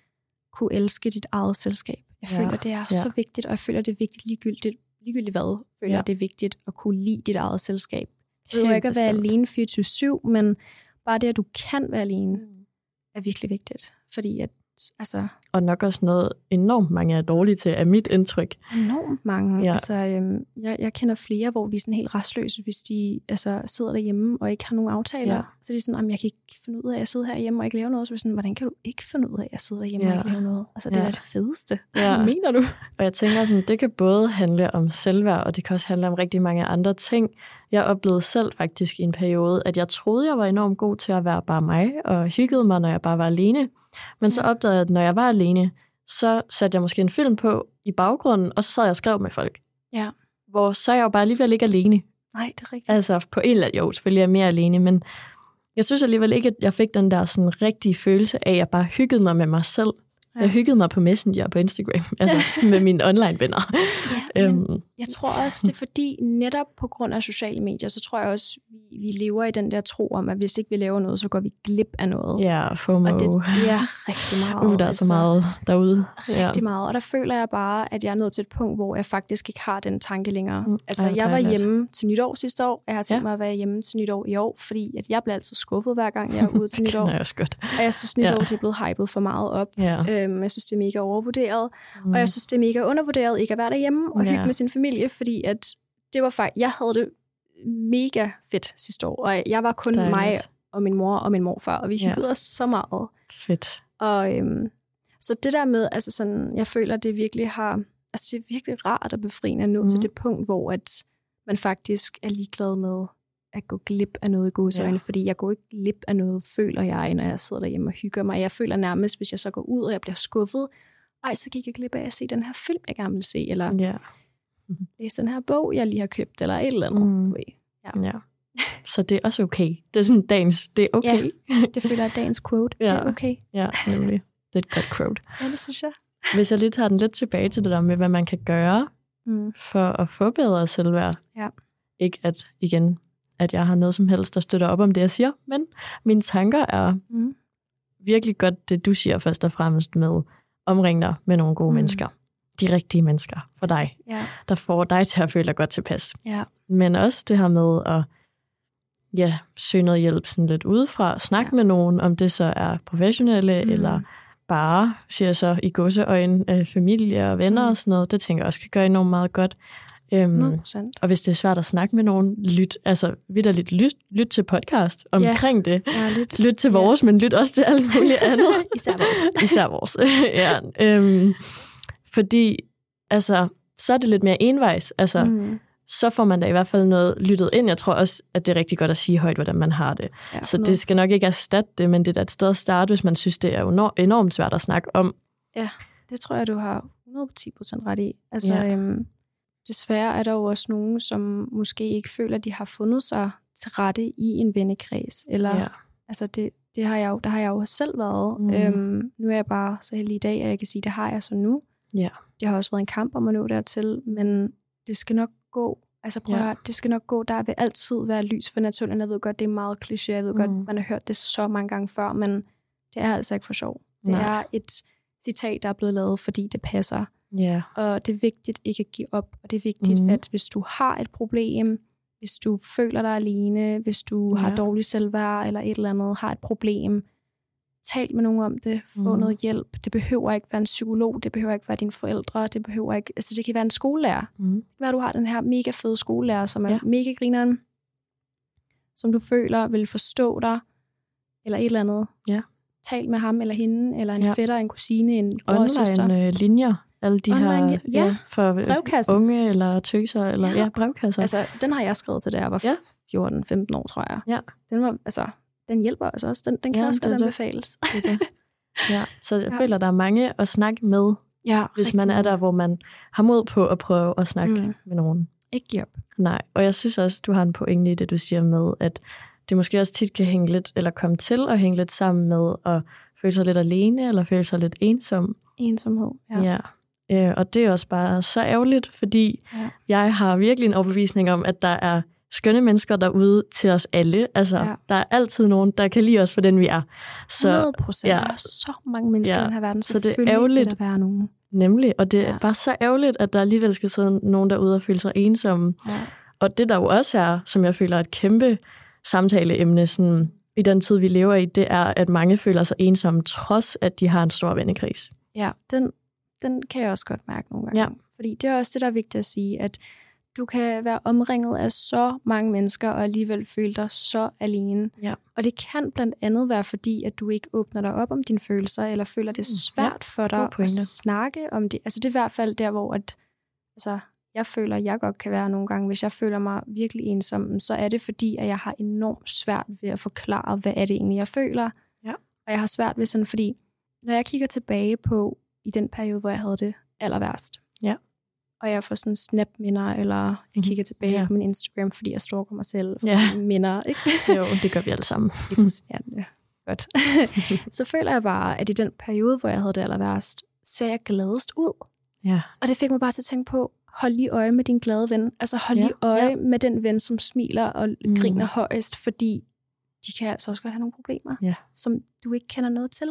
kunne elske dit eget selskab. Jeg Ja, føler, det er ja. så vigtigt, og jeg føler, det er vigtigt ligegyldigt, ligegyldigt hvad, føler Ja. det er vigtigt at kunne lide dit eget selskab. Det Helt behøver ikke at være alene 24-7, men bare det, at du kan være alene, Mm. er virkelig vigtigt. Fordi at, altså, Og nok også noget enormt mange er dårlige til, er mit indtryk. enormt mange. Ja. Altså, øhm, jeg, jeg kender flere, hvor de er sådan helt restløse, hvis de altså, sidder derhjemme og ikke har nogen aftaler. Ja. Så de er sådan, "Jamen, jeg kan ikke finde ud af at sidde herhjemme og ikke lave noget. Så er jeg sådan, hvordan kan du ikke finde ud af at sidde derhjemme Ja. og ikke lave noget? Altså, det Ja. er det fedeste. Ja. Hvad mener du? Og jeg tænker sådan, det kan både handle om selvværd, og det kan også handle om rigtig mange andre ting. Jeg oplevede selv faktisk i en periode, at jeg troede, jeg var enormt god til at være bare mig, og hyggede mig, når jeg bare var alene. Men så Ja. opdagede jeg, at når jeg var alene, så satte jeg måske en film på i baggrunden, og så sad jeg og skrev med folk. Ja. Hvor så er jeg jo bare alligevel ikke alene. Nej, det er rigtigt. Altså på en eller anden, jo, selvfølgelig er jeg mere alene, men jeg synes alligevel ikke, at jeg fik den der sådan rigtige følelse af, at jeg bare hyggede mig med mig selv. Ja. Jeg hyggede mig på Messenger og på Instagram, altså med mine online venner. Ja, Øhm, jeg tror også, det er fordi, netop på grund af sociale medier, så tror jeg også, vi, vi lever i den der tro om, at hvis ikke vi laver noget, så går vi glip af noget. ja, FOMO. Og det er rigtig meget. Uh, der er så meget derude. Ja. rigtig meget. Og der føler jeg bare, at jeg er nået til et punkt, hvor jeg faktisk ikke har den tanke længere. Mm. Altså, jeg var hjemme til nytår sidste år, jeg har tænkt Ja. mig at være hjemme til nytår i år, fordi at jeg bliver altid skuffet hver gang, jeg er ude til Det nytår. kender jeg også godt. Og jeg synes, nytår Ja. det er blevet hypet for meget op. Ja. Øhm, jeg synes, det er mega overvurderet. Mm. Og jeg synes, det er mega undervurderet ikke at være derhjemme og Ja. hygge med sin familie, fordi at det var faktisk, jeg havde det mega fedt sidste år, og jeg var kun Dejligt. mig og min mor og min morfar, og vi Ja. hyggede os så meget. Fedt. Og øhm, så det der med, altså sådan, jeg føler, det virkelig har, altså det er virkelig rart og befriende at nå mm. til det punkt, hvor at man faktisk er ligeglad med at gå glip af noget i gode øjne, Ja. fordi jeg går ikke glip af noget, føler jeg, når jeg sidder derhjemme og hygger mig. Jeg føler nærmest, hvis jeg så går ud, og jeg bliver skuffet, ej, så gik jeg glip af at se den her film, jeg gerne vil se, eller Ja. læse den her bog, jeg lige har købt, eller et eller andet. Mm. ved. ja. Så det er også okay. Det er sådan dagens, det er okay. Det føler jeg dagens quote. Ja. Det er okay. Ja, nemlig. Det er et godt quote. Ja, det synes jeg. Hvis jeg lige tager den lidt tilbage til det der med, hvad man kan gøre Mm. for at få bedre selvværd. Ja. Ikke at, igen, at jeg har noget som helst, der støtter op om det, jeg siger, men mine tanker er Mm. virkelig godt det, du siger først og fremmest med omring dig med nogle gode Mm. mennesker. De rigtige mennesker for dig, Ja, der får dig til at føle dig godt tilpas. ja, Men også det her med at ja, søge noget hjælp sådan lidt udefra, snakke Ja. med nogen, om det så er professionelle, Mm. eller bare, siger jeg så, i godseøjne, øh, familie og venner mm. og sådan noget. Det tænker jeg også kan gøre enormt meget godt. Øhm, 100 procent. og hvis det er svært at snakke med nogen, lyt, altså vidderligt, lyt, lyt til podcast omkring det. Ja, lidt. Lyt til Ja. vores, men lyt også til alt muligt andet. Især vores. Især vores. ja, øhm, fordi, altså, så er det lidt mere envejs. Altså, mm. Så får man da i hvert fald noget lyttet ind. Jeg tror også, at det er rigtig godt at sige højt, hvordan man har det. Ja, Så noget. det skal nok ikke erstatte det, men det er da et sted at starte, hvis man synes, det er enor- enormt svært at snakke om. Det tror jeg, du har 110 procent ret i. Altså, Ja. øhm, desværre er der jo også nogen, som måske ikke føler, at de har fundet sig til rette i en vennekreds. Eller, Ja. altså det, det har jeg jo, der har jeg jo selv været. Mm. Øhm, nu er jeg bare så heldig i dag, at jeg kan sige, at det har jeg så nu. Ja. Det har også været en kamp om at nå dertil, men det skal nok gå. Altså prøv Ja. at det skal nok gå. Der vil altid være lys for naturen. Jeg ved godt, det er meget kliché. Jeg ved mm. godt, Mm. man har hørt det så mange gange før, men det er altså ikke for sjov. Det Nej. er et citat, der er blevet lavet, fordi det passer. Ja. Og det er vigtigt ikke at give op. Og det er vigtigt, mm. at hvis du har et problem, hvis du føler dig alene, hvis du ja. har dårlig selvværd eller et eller andet, har et problem, tal med nogen om det. Få mm. noget hjælp. Det behøver ikke være en psykolog, det behøver ikke være dine forældre, det behøver ikke, altså det kan være en skolelærer. Mm. Det kan være, du har den her mega fede skolelærer, som er ja. mega grineren, som du føler vil forstå dig, eller et eller andet. Ja. Tal med ham eller hende, eller en Ja. ja. fætter, en kusine, en bror og søster. Online øh, linjer, alle de Online, her ja. Ja. for Brevkassen. unge eller tøser, eller ja, Ja. brevkasser. Altså, den har jeg skrevet til, da jeg var Ja. 14-15 år, tror jeg. Ja. Den var, altså, den hjælper altså også. Den, den kan Ja, også godt anbefales. Det det. Ja, så jeg Ja. føler, der er mange at snakke med, Ja, hvis man er der, hvor man har mod på at prøve at snakke mm. med nogen. Ikke give op. Nej, og jeg synes også, du har en pointe i det, du siger med, at det måske også tit kan hænge lidt, eller komme til at hænge lidt sammen med at føle sig lidt alene, eller føle sig lidt ensom. Ensomhed. Ja. Ja. Øh, og det er også bare så ærgerligt, fordi Ja. jeg har virkelig en overbevisning om, at der er skønne mennesker derude til os alle. Altså, Ja. der er altid nogen, der kan lide os for den, vi er. Så 100 procent. ja. Der er så mange mennesker Ja. i den her verden. Så det er ærgerligt. Vil der være nogen. nemlig, og det er Ja. bare så ærgerligt, at der alligevel skal sidde nogen derude og føle sig ensomme. Ja. Og det der jo også er, som jeg føler er et kæmpe samtaleemne sådan, i den tid, vi lever i, det er, at mange føler sig ensomme, trods at de har en stor vennekreds. Ja, den, den kan jeg også godt mærke nogle gange. Ja. Fordi det er også det, der er vigtigt at sige, at du kan være omringet af så mange mennesker, og alligevel føle dig så alene. Ja. Og det kan blandt andet være fordi, at du ikke åbner dig op om dine følelser, eller føler det Mm, svært for dig at snakke om det. Altså det er i hvert fald der, hvor at, altså, jeg føler, at jeg godt kan være nogle gange, hvis jeg føler mig virkelig ensom, så er det fordi, at jeg har enormt svært ved at forklare, hvad er det egentlig, jeg føler. Ja. Og jeg har svært ved sådan, fordi når jeg kigger tilbage på i den periode, hvor jeg havde det aller værst, Ja. og jeg får sådan snap-minder, eller jeg Mhm. kigger tilbage Ja. på min Instagram, fordi jeg stalker mig selv for Ja. minder, ikke? Jo, det gør vi alle sammen. Ja, ja, godt. så føler jeg bare, at i den periode, hvor jeg havde det aller værst, ser jeg gladest ud. Ja. Og det fik mig bare til at tænke på, hold lige øje med din glade ven. Altså hold Ja, lige øje ja. med den ven, som smiler og Mm. griner højest, fordi de kan altså også godt have nogle problemer, Ja. som du ikke kender noget til.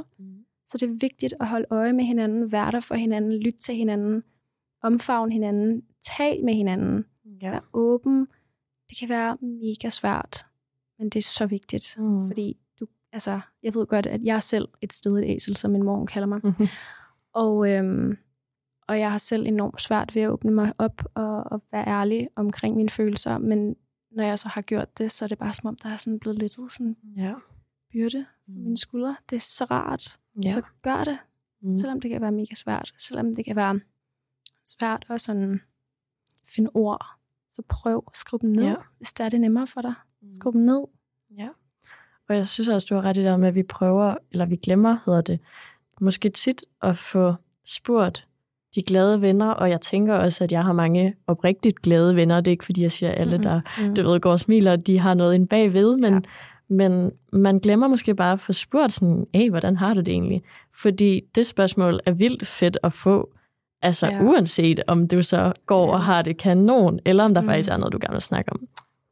Så det er vigtigt at holde øje med hinanden, være der for hinanden, lytte til hinanden, omfavne hinanden, tal med hinanden, Ja. være åben. Det kan være mega svært, men det er så vigtigt, Mm. fordi du, altså, jeg ved godt, at jeg er selv et sted et æsel, som min mor kalder mig. Mhm. Og, øhm, og jeg har selv enormt svært ved at åbne mig op og, og være ærlig omkring mine følelser, men når jeg så har gjort det, så er det bare som om, der er sådan blevet lidt sådan Ja. byrde på mine skuldre. Det er så rart. Ja. så gør det. Mm. Selvom det kan være mega svært. Selvom det kan være svært at sådan finde ord. Så prøv at skrive dem ned, ja. hvis det er det nemmere for dig. Mm. Skriv dem ned. Ja. Og jeg synes også, du har ret i det med, at vi prøver, eller vi glemmer, hedder det, måske tit at få spurgt de glade venner, og jeg tænker også, at jeg har mange oprigtigt glade venner. Det er ikke, fordi jeg siger, alle, der mm-hmm. du ved, går og smiler, de har noget ind bagved, men, ja. Men man glemmer måske bare at få spurgt sådan, hey, hvordan har du det egentlig? Fordi det spørgsmål er vildt fedt at få, altså ja. uanset om du så går og har det kanon, eller om der mm. faktisk er noget, du gerne vil snakke om.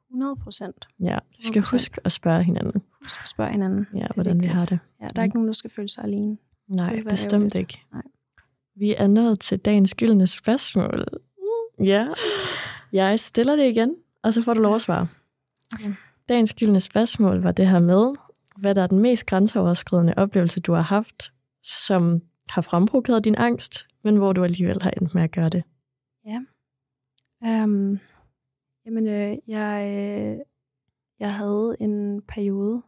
100 procent. Ja, vi skal 100%. huske at spørge hinanden. Husk at spørge hinanden. Ja, hvordan vigtigt. vi har det. Ja, der er ikke nogen, der skal føle sig alene. Nej, bestemt ærgerligt. ikke. Nej. Vi er nået til dagens gyldne spørgsmål. Ja, jeg stiller det igen, og så får du lov at svare. Okay. Dagens gyldne spørgsmål var det her med, hvad der er den mest grænseoverskridende oplevelse, du har haft, som har fremprovokeret din angst, men hvor du alligevel har endt med at gøre det. Ja. Um, jamen, øh, jeg, øh, jeg havde en periode,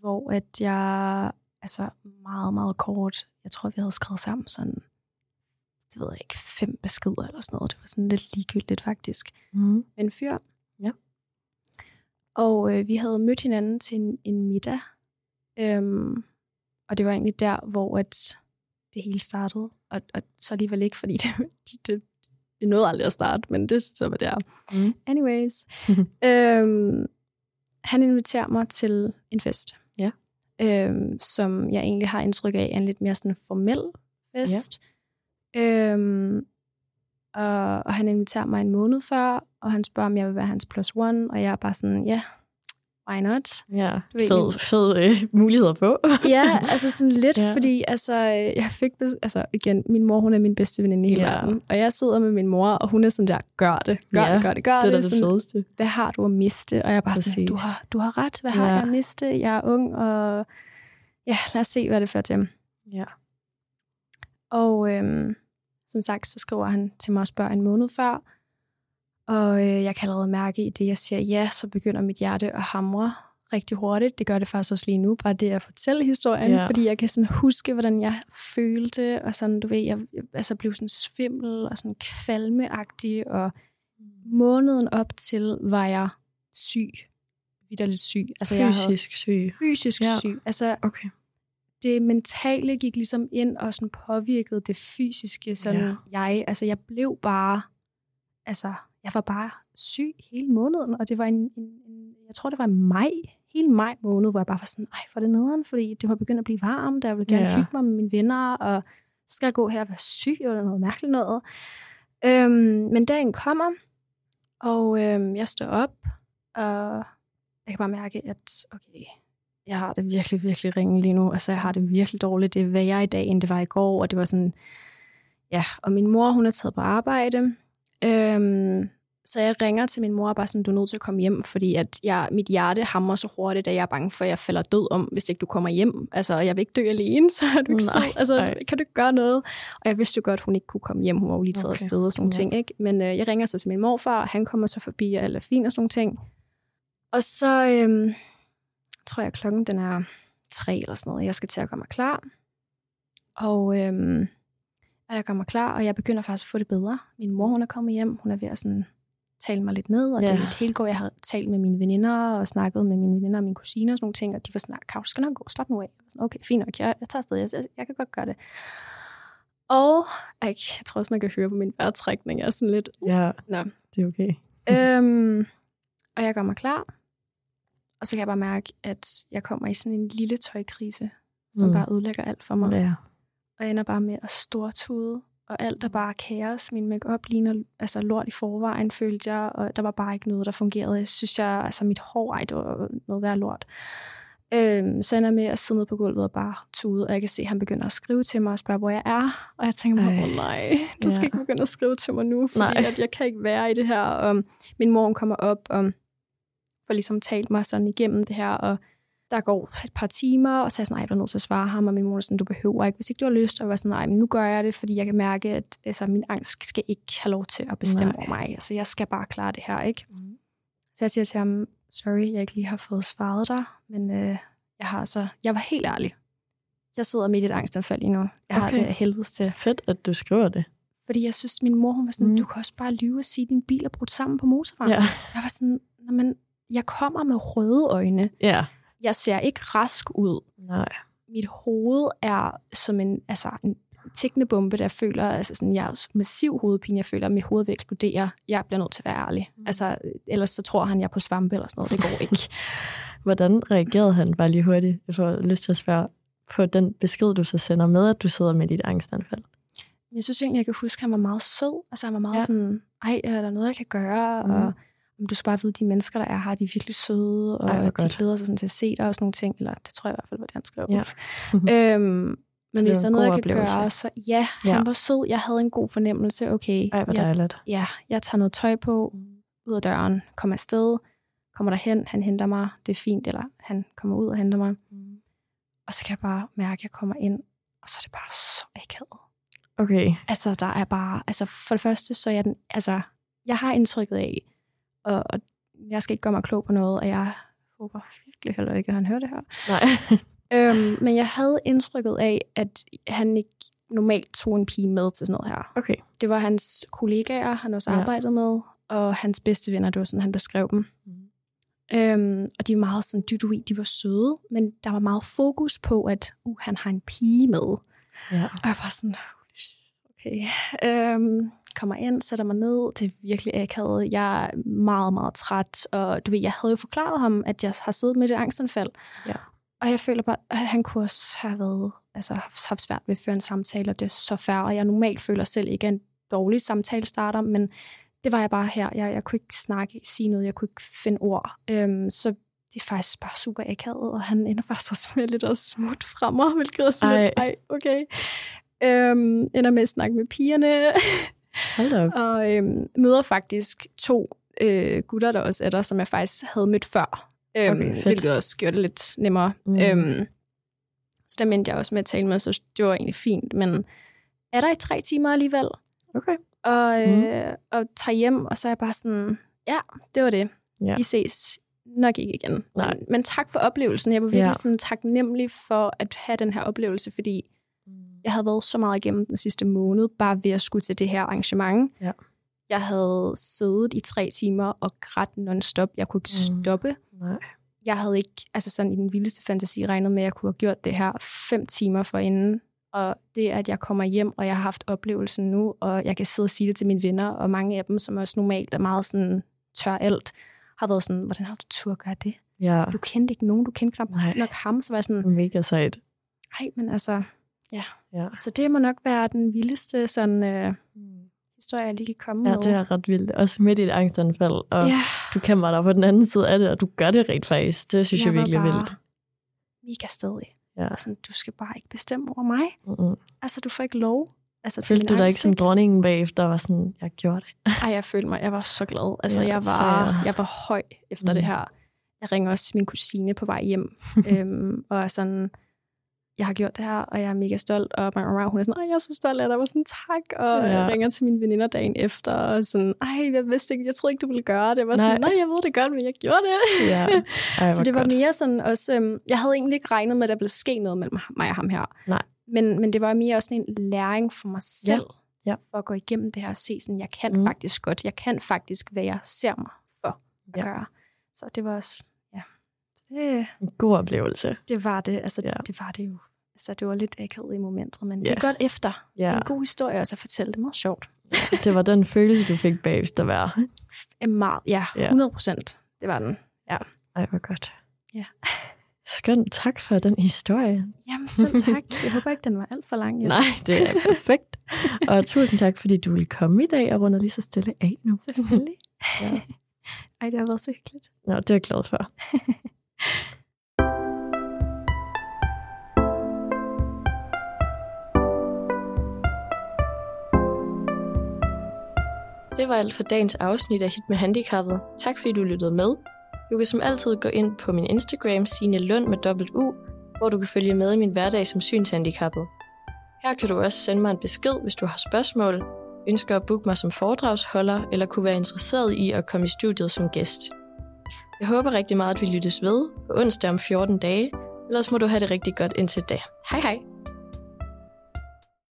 hvor at jeg, altså meget, meget kort, jeg tror, vi havde skrevet sammen sådan det ved jeg ikke, fem beskeder eller sådan noget. Det var sådan lidt ligegyldigt faktisk. Mm. En fyr. Og øh, vi havde mødt hinanden til en, en middag. Øhm, og det var egentlig der, hvor at det hele startede. Og, og så alligevel ikke, fordi det, det, det nåede aldrig at starte, men det så var der. Mm. Anyways. øhm, han inviterer mig til en fest. Ja. Øhm, som jeg egentlig har indtryk af er en lidt mere sådan formel fest. Ja Øhm, og, og han inviterer mig en måned før, og han spørger, om jeg vil være hans plus one, og jeg er bare sådan, ja, yeah, why not? Ja, fed, fed øh, mulighed at få. ja, altså sådan lidt, ja. fordi altså, jeg fik, altså igen, min mor, hun er min bedste veninde i hele ja. verden, og jeg sidder med min mor, og hun er sådan der, gør det, gør ja, det, gør det, gør det. Det er det, det fedeste. Hvad har du at miste? Og jeg er bare Præcis. sådan, du har, du har ret, hvad ja. har jeg at miste? Jeg er ung, og ja, lad os se, hvad det fører til. Ja. Og øhm, som sagt, så skriver han til mig og spørger en måned før, og øh, jeg kan allerede mærke i det, jeg siger ja, så begynder mit hjerte at hamre rigtig hurtigt. Det gør det faktisk også lige nu, bare det at fortælle historien, ja. fordi jeg kan sådan huske, hvordan jeg følte, og sådan, du ved, jeg, jeg altså blev sådan svimmel og sådan kvalmeagtig, og måneden op til var jeg syg. Vidderligt syg. Altså, fysisk jeg syg. Fysisk ja. syg. Altså, okay det mentale gik ligesom ind og sådan påvirkede det fysiske. Sådan ja. jeg, altså jeg blev bare, altså jeg var bare syg hele måneden, og det var en, en, en jeg tror det var maj, hele maj måned, hvor jeg bare var sådan, ej, for det nederen, fordi det var begyndt at blive varmt, og jeg ville gerne ja. hygge mig med mine venner, og så skal jeg gå her og være syg, eller noget mærkeligt noget. Øhm, men dagen kommer, og øhm, jeg står op, og jeg kan bare mærke, at okay, jeg har det virkelig, virkelig ringe lige nu. Altså, jeg har det virkelig dårligt. Det er jeg i dag, end det var i går. Og det var sådan, ja. Og min mor, hun er taget på arbejde. Øhm, så jeg ringer til min mor og bare sådan, du er nødt til at komme hjem, fordi at jeg, mit hjerte hammer så hurtigt, at jeg er bange for, at jeg falder død om, hvis ikke du kommer hjem. Altså, jeg vil ikke dø alene, så er du ikke nej, så, altså, nej. kan du ikke gøre noget? Og jeg vidste jo godt, at hun ikke kunne komme hjem. Hun var jo lige taget okay. afsted og sådan nogle ja. ting, ikke? Men øh, jeg ringer så til min morfar, og han kommer så forbi, og alt er fint og sådan nogle ting. Og så, øhm, tror jeg, klokken den er tre eller sådan noget. Jeg skal til at gøre mig klar. Og, øhm, og jeg gør mig klar, og jeg begynder faktisk at få det bedre. Min mor, hun er kommet hjem. Hun er ved at sådan, tale mig lidt ned, og ja. det er helt går. Jeg har talt med mine veninder, og snakket med mine veninder og mine kusiner og sådan nogle ting, og de var sådan, Kav, skal nok gå, slap nu af. Okay, fint nok, jeg, jeg tager afsted, jeg, jeg, jeg kan godt gøre det. Og jeg, jeg tror også, man kan høre på min vejrtrækning, jeg er sådan lidt... Ja, Nå. det er okay. øhm, og jeg gør mig klar, og så kan jeg bare mærke, at jeg kommer i sådan en lille tøjkrise, som mm. bare ødelægger alt for mig. Ja. Og jeg ender bare med at stortude, og alt er bare kaos. Min makeup ligner altså lort i forvejen, følte jeg, og der var bare ikke noget, der fungerede. Jeg synes, jeg, altså mit hår, ej, det var noget værd lort. Øhm, så ender med at sidde ned på gulvet og bare tude, og jeg kan se, at han begynder at skrive til mig og spørge, hvor jeg er. Og jeg tænker mig, åh nej, du skal ja. ikke begynde at skrive til mig nu, fordi at jeg kan ikke være i det her. Og min mor kommer op, og for ligesom talt mig sådan igennem det her, og der går et par timer, og så er jeg sådan, nej, du er nødt til at svare ham, og min mor sådan, du behøver ikke, hvis ikke du har lyst, og jeg var sådan, nej, men nu gør jeg det, fordi jeg kan mærke, at altså, min angst skal ikke have lov til at bestemme nej. over mig, altså jeg skal bare klare det her, ikke? Mm. Så jeg siger til ham, sorry, jeg ikke lige har fået svaret dig, men øh, jeg har så, jeg var helt ærlig. Jeg sidder midt i et angstanfald lige nu. Jeg har Okay. det af helvedes til. Fedt, at du skriver det. Fordi jeg synes, min mor hun var sådan, Mm. du kan også bare lyve og sige, at din bil er brudt sammen på motorvejen. Ja. Jeg var sådan, "Nå, men jeg kommer med røde øjne. Ja. Jeg ser ikke rask ud. Nej. Mit hoved er som en, altså en tikkende bombe, der føler, altså sådan, jeg har massiv hovedpine. Jeg føler, at mit hoved vil eksplodere. Jeg bliver nødt til at være ærlig. Mm. Altså, ellers så tror han, jeg er på svampe eller sådan noget. Det går ikke. Hvordan reagerede han bare lige hurtigt? Jeg får lyst til at spørge på den besked, du så sender med, at du sidder med dit angstanfald. jeg synes egentlig, jeg kan huske, at han var meget sød. Altså, han var meget Ja. sådan, ej, er der noget, jeg kan gøre? Mm. Og du skal bare vide, de mennesker, der er her, de er virkelig søde, og Ej, de godt. glæder sig sådan til at se dig og sådan nogle ting. Eller det tror jeg i hvert fald var det, han skrev. Ja. øhm, men det hvis der er noget, jeg kan oplevelse. gøre, så ja, Ja. han var sød. Jeg havde en god fornemmelse. Okay, Ej, hvor jeg, dejligt. ja, jeg tager noget tøj på, ud af døren, kommer afsted, kommer derhen, han henter mig, det er fint, eller han kommer ud og henter mig. Og så kan jeg bare mærke, at jeg kommer ind, og så er det bare så akavet. Okay. Altså, der er bare, altså for det første, så er jeg den, altså, jeg har indtrykket af, og, og jeg skal ikke gøre mig klog på noget, og jeg håber virkelig heller ikke, at han hører det her. Nej. Øhm, men jeg havde indtrykket af, at han ikke normalt tog en pige med til sådan noget her. Okay. Det var hans kollegaer, han også Ja. arbejdede med, og hans bedste venner, det var sådan, han beskrev dem. Mm. Øhm, og de var meget sådan, du, du ved, de var søde, men der var meget fokus på, at uh, han har en pige med. Ja. Og jeg var sådan, "Holy shit, okay. Øhm, kommer ind, sætter mig ned. Det er virkelig akavet. Jeg er meget, meget træt. Og du ved, jeg havde jo forklaret ham, at jeg har siddet med et angstanfald. Ja. Og jeg føler bare, at han kunne også have været, altså, haft svært ved at føre en samtale, og det er så. Og jeg normalt føler selv ikke en dårlig samtale starter, men det var jeg bare her. Jeg, jeg kunne ikke snakke, sige noget, jeg kunne ikke finde ord. Øhm, så det er faktisk bare super akavet, og han ender faktisk også med lidt at smutte fra mig, hvilket er sådan Ej. lidt, ej, okay. Øhm, ender med at snakke med pigerne, Hold da op. og øhm, møder faktisk to øh, gutter, der også er der, som jeg faktisk havde mødt før. Øhm, Okay, fedt. hvilket også gjorde det lidt nemmere. Mm. Mm. Øhm, så der mente jeg også med at tale med, så det var egentlig fint. Men er der i tre timer alligevel, Okay. og, øh, og tager hjem, og så er jeg bare sådan, ja, det var det. Ja. Vi ses nok ikke igen. Nej. Men, men tak for oplevelsen. Jeg var virkelig ja. sådan taknemmelig for at have den her oplevelse, fordi jeg havde været så meget igennem den sidste måned, bare ved at skulle til det her arrangement. Ja. Jeg havde siddet i tre timer og grædt non-stop. Jeg kunne ikke Mm. stoppe. Nej. Jeg havde ikke, altså sådan i den vildeste fantasi, regnet med, at jeg kunne have gjort det her fem timer forinden. Og det, at jeg kommer hjem, og jeg har haft oplevelsen nu, og jeg kan sidde og sige det til mine venner, og mange af dem, som også normalt er meget sådan tør alt, har været sådan, hvordan har du tur at gøre det? Ja. Du kendte ikke nogen, du kendte knap Nej. nok ham, så var jeg sådan, Mega sejt. nej, men altså, Ja. så det må nok være den vildeste sådan, øh, historie, jeg lige kan komme Ja, med. det er ret vildt. Også midt i et angstanfald, og ja, du kan være der på den anden side af det, og du gør det rent faktisk. Det synes jeg, var virkelig er vildt. Mega stedig. Ja. Og sådan, du skal bare ikke bestemme over mig. Mm-mm. Altså, du får ikke lov. Altså, Følte du dig ikke som dronningen bagefter, og var sådan, jeg gjorde det? Ej, jeg følte mig, jeg var så glad. Altså, Ja, jeg, var, sejr. jeg var høj efter Mm. det her. Jeg ringer også til min kusine på vej hjem, øhm, og er sådan, jeg har gjort det her, og jeg er mega stolt, og hun er sådan, ej, jeg er så stolt af dig, var sådan, tak, og Ja. ja. jeg ringer til mine veninder dagen efter, og sådan, ej, jeg vidste ikke, jeg troede ikke, du ville gøre det. Jeg var Nej. sådan, nej, jeg ved det godt, men jeg gjorde det. Ja. Ej, så det var godt. mere sådan også, øhm, jeg havde egentlig ikke regnet med, at der ville ske noget mellem mig og ham her. Nej. Men, men det var mere også en læring for mig selv, Ja. for at gå igennem det her og se sådan, jeg kan Mm. faktisk godt, jeg kan faktisk, hvad jeg ser mig for at Ja. gøre. Så det var også, ja, det, En god oplevelse. det var det, altså Ja. ja. det var det jo. Altså det var lidt akavet i momentet, men Ja. det er godt efter. Det Ja, er en god historie også at fortælle, det er meget sjovt. det var den følelse, du fik bagefter hver. Meget, ja, Ja. 100 procent. Det var den. Ej, hvor godt. Ja. Skønt. Tak for den historie. Jamen selv tak. Jeg håber ikke, den var alt for lang. Nej, det er perfekt. Og tusind tak, fordi du ville komme i dag og runde lige så stille af nu. Selvfølgelig. Ja. Ej, det har været så hyggeligt. Nå, det er jeg glad for. Det var alt for dagens afsnit af Hit med Handicappet. Tak fordi du lyttede med. Du kan som altid gå ind på min Instagram, Signe Lund med dobbelt U, hvor du kan følge med i min hverdag som synshandicappet. Her kan du også sende mig en besked, hvis du har spørgsmål, ønsker at booke mig som foredragsholder, eller kunne være interesseret i at komme i studiet som gæst. Jeg håber rigtig meget, at vi lyttes ved på onsdag om 14 dage, Ellers må du have det rigtig godt indtil da. Hej hej!